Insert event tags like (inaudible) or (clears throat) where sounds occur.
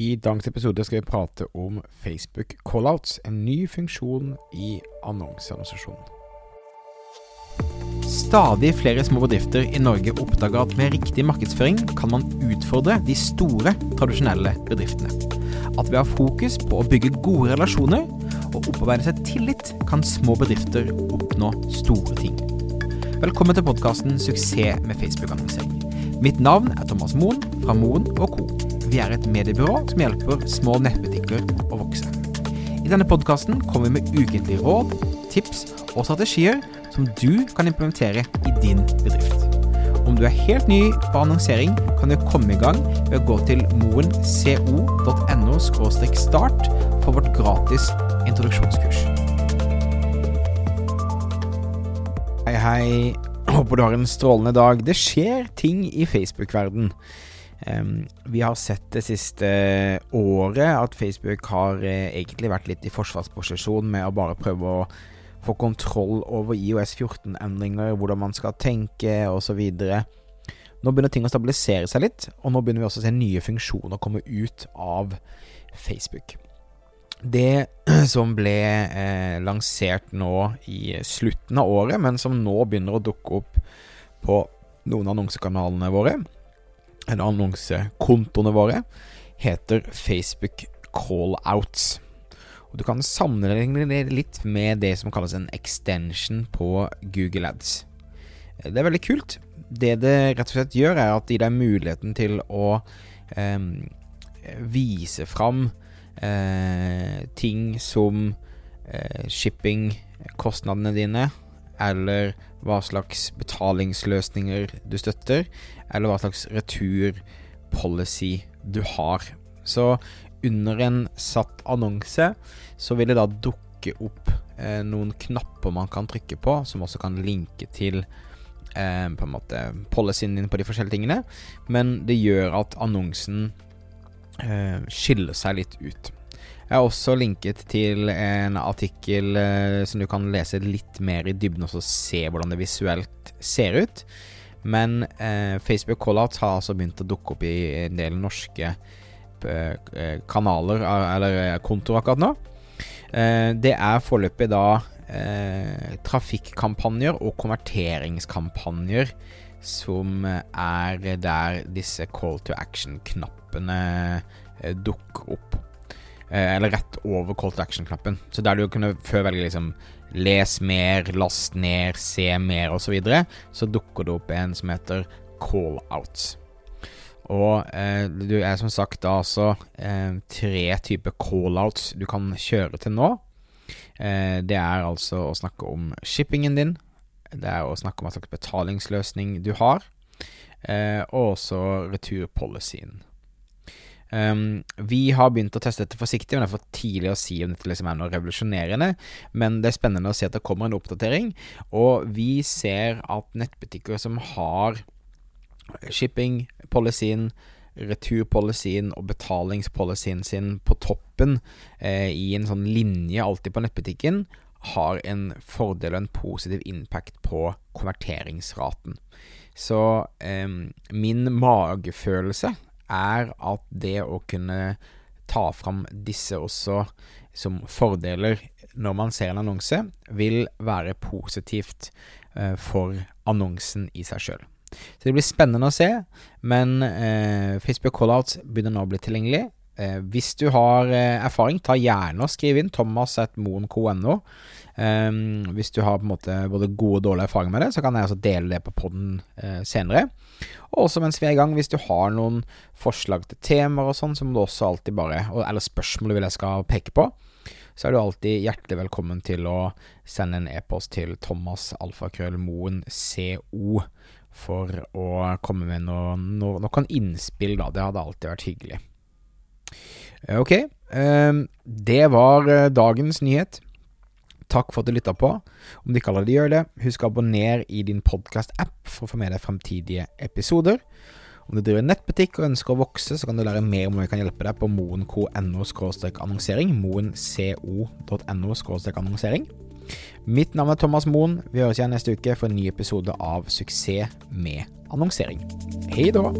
I dagens episode skal vi prate om Facebook callouts, en ny funksjon i annonseadministrasjonen. Stadig flere små bedrifter i Norge oppdager at med riktig markedsføring kan man utfordre de store, tradisjonelle bedriftene. At ved å ha fokus på å bygge gode relasjoner og opparbeide seg tillit, kan små bedrifter oppnå store ting. Velkommen til podkasten 'Suksess med Facebook-annonsering'. Mitt navn er Thomas Moen fra Moen Co. Vi er et mediebyrå som hjelper små nettbutikker å vokse. I denne podkasten kommer vi med ukentlige råd, tips og strategier som du kan implementere i din bedrift. Om du er helt ny på annonsering, kan du komme i gang ved å gå til moenco.no start for vårt gratis introduksjonskurs. Hei, hei. Håper du har en strålende dag. Det skjer ting i Facebook-verden. Vi har sett det siste året at Facebook har eh, egentlig vært litt i forsvarsposisjon med å bare prøve å få kontroll over IOS 14-endringer, hvordan man skal tenke osv. Nå begynner ting å stabilisere seg litt, og nå begynner vi også å se nye funksjoner komme ut av Facebook. Det (clears throat) som ble eh, lansert nå i slutten av året, men som nå begynner å dukke opp på noen av annonsekanalene våre, eller annonsekontoene våre, heter Facebook Callouts. Og Du kan sammenligne det litt med det som kalles en extension på Google Ads. Det er veldig kult. Det det rett og slett gjør, er at det gir deg muligheten til å eh, vise fram eh, ting som eh, shippingkostnadene dine, eller hva slags betalingsløsninger du støtter, eller hva slags returpolicy du har. Så under en satt annonse så vil det da dukke opp eh, noen knapper man kan trykke på, som også kan linke til eh, på en måte policyen din på de forskjellige tingene. Men det gjør at annonsen eh, skiller seg litt ut. Jeg har også linket til en artikkel eh, som du kan lese litt mer i dybden og se hvordan det visuelt ser ut. Men eh, Facebook Callouts har altså begynt å dukke opp i en del norske eh, kanaler, eller eh, kontoer akkurat nå. Eh, det er foreløpig da eh, trafikkampanjer og konverteringskampanjer som er der disse call to action-knappene dukker opp. Eh, eller rett over call to action-knappen. Så der du kunne før velge liksom les mer, last ned, se mer osv., så, videre, så dukker det opp en som heter call-out. Og eh, du er som sagt da altså eh, tre typer call-outs du kan kjøre til nå. Eh, det er altså å snakke om shippingen din. Det er å snakke om hva slags betalingsløsning du har. Eh, og også returpolicyen. Um, vi har begynt å teste dette forsiktig, men det er for tidlig å si om dette liksom er noe revolusjonerende. Men det er spennende å se at det kommer en oppdatering, og vi ser at nettbutikker som har shipping-policyen, returpolicyen og betalingspolicyen sin på toppen eh, i en sånn linje alltid på nettbutikken, har en fordel og en positiv impact på konverteringsraten. Så eh, min magefølelse er at det å kunne ta fram disse også som fordeler når man ser en annonse, vil være positivt eh, for annonsen i seg sjøl. Så det blir spennende å se, men eh, Facebook Callouts begynner nå å bli tilgjengelig. Eh, hvis du har eh, erfaring, ta gjerne og skriv inn thomas.moen.no. Um, hvis du har på en måte både gode og dårlige erfaringer med det, så kan jeg altså dele det på poden uh, senere. Og også mens vi er i gang, hvis du har noen forslag til temaer og sånn, så må du også alltid bare Eller spørsmål du vil jeg skal peke på, så er du alltid hjertelig velkommen til å sende en e-post til Thomas Alfakrøllmoen CO for å komme med noen, noen, noe innspill, da. Det hadde alltid vært hyggelig. Ok, um, det var uh, dagens nyhet. Takk for at du lytta på. Om du ikke allerede gjør det, husk å abonnere i din podkast-app for å få med deg fremtidige episoder. Om du driver nettbutikk og ønsker å vokse, så kan du lære mer om hvordan vi kan hjelpe deg på moen.no-annonsering. moenco.no annonsering. Mitt navn er Thomas Moen. Vi høres igjen neste uke for en ny episode av Suksess med annonsering. Hei da!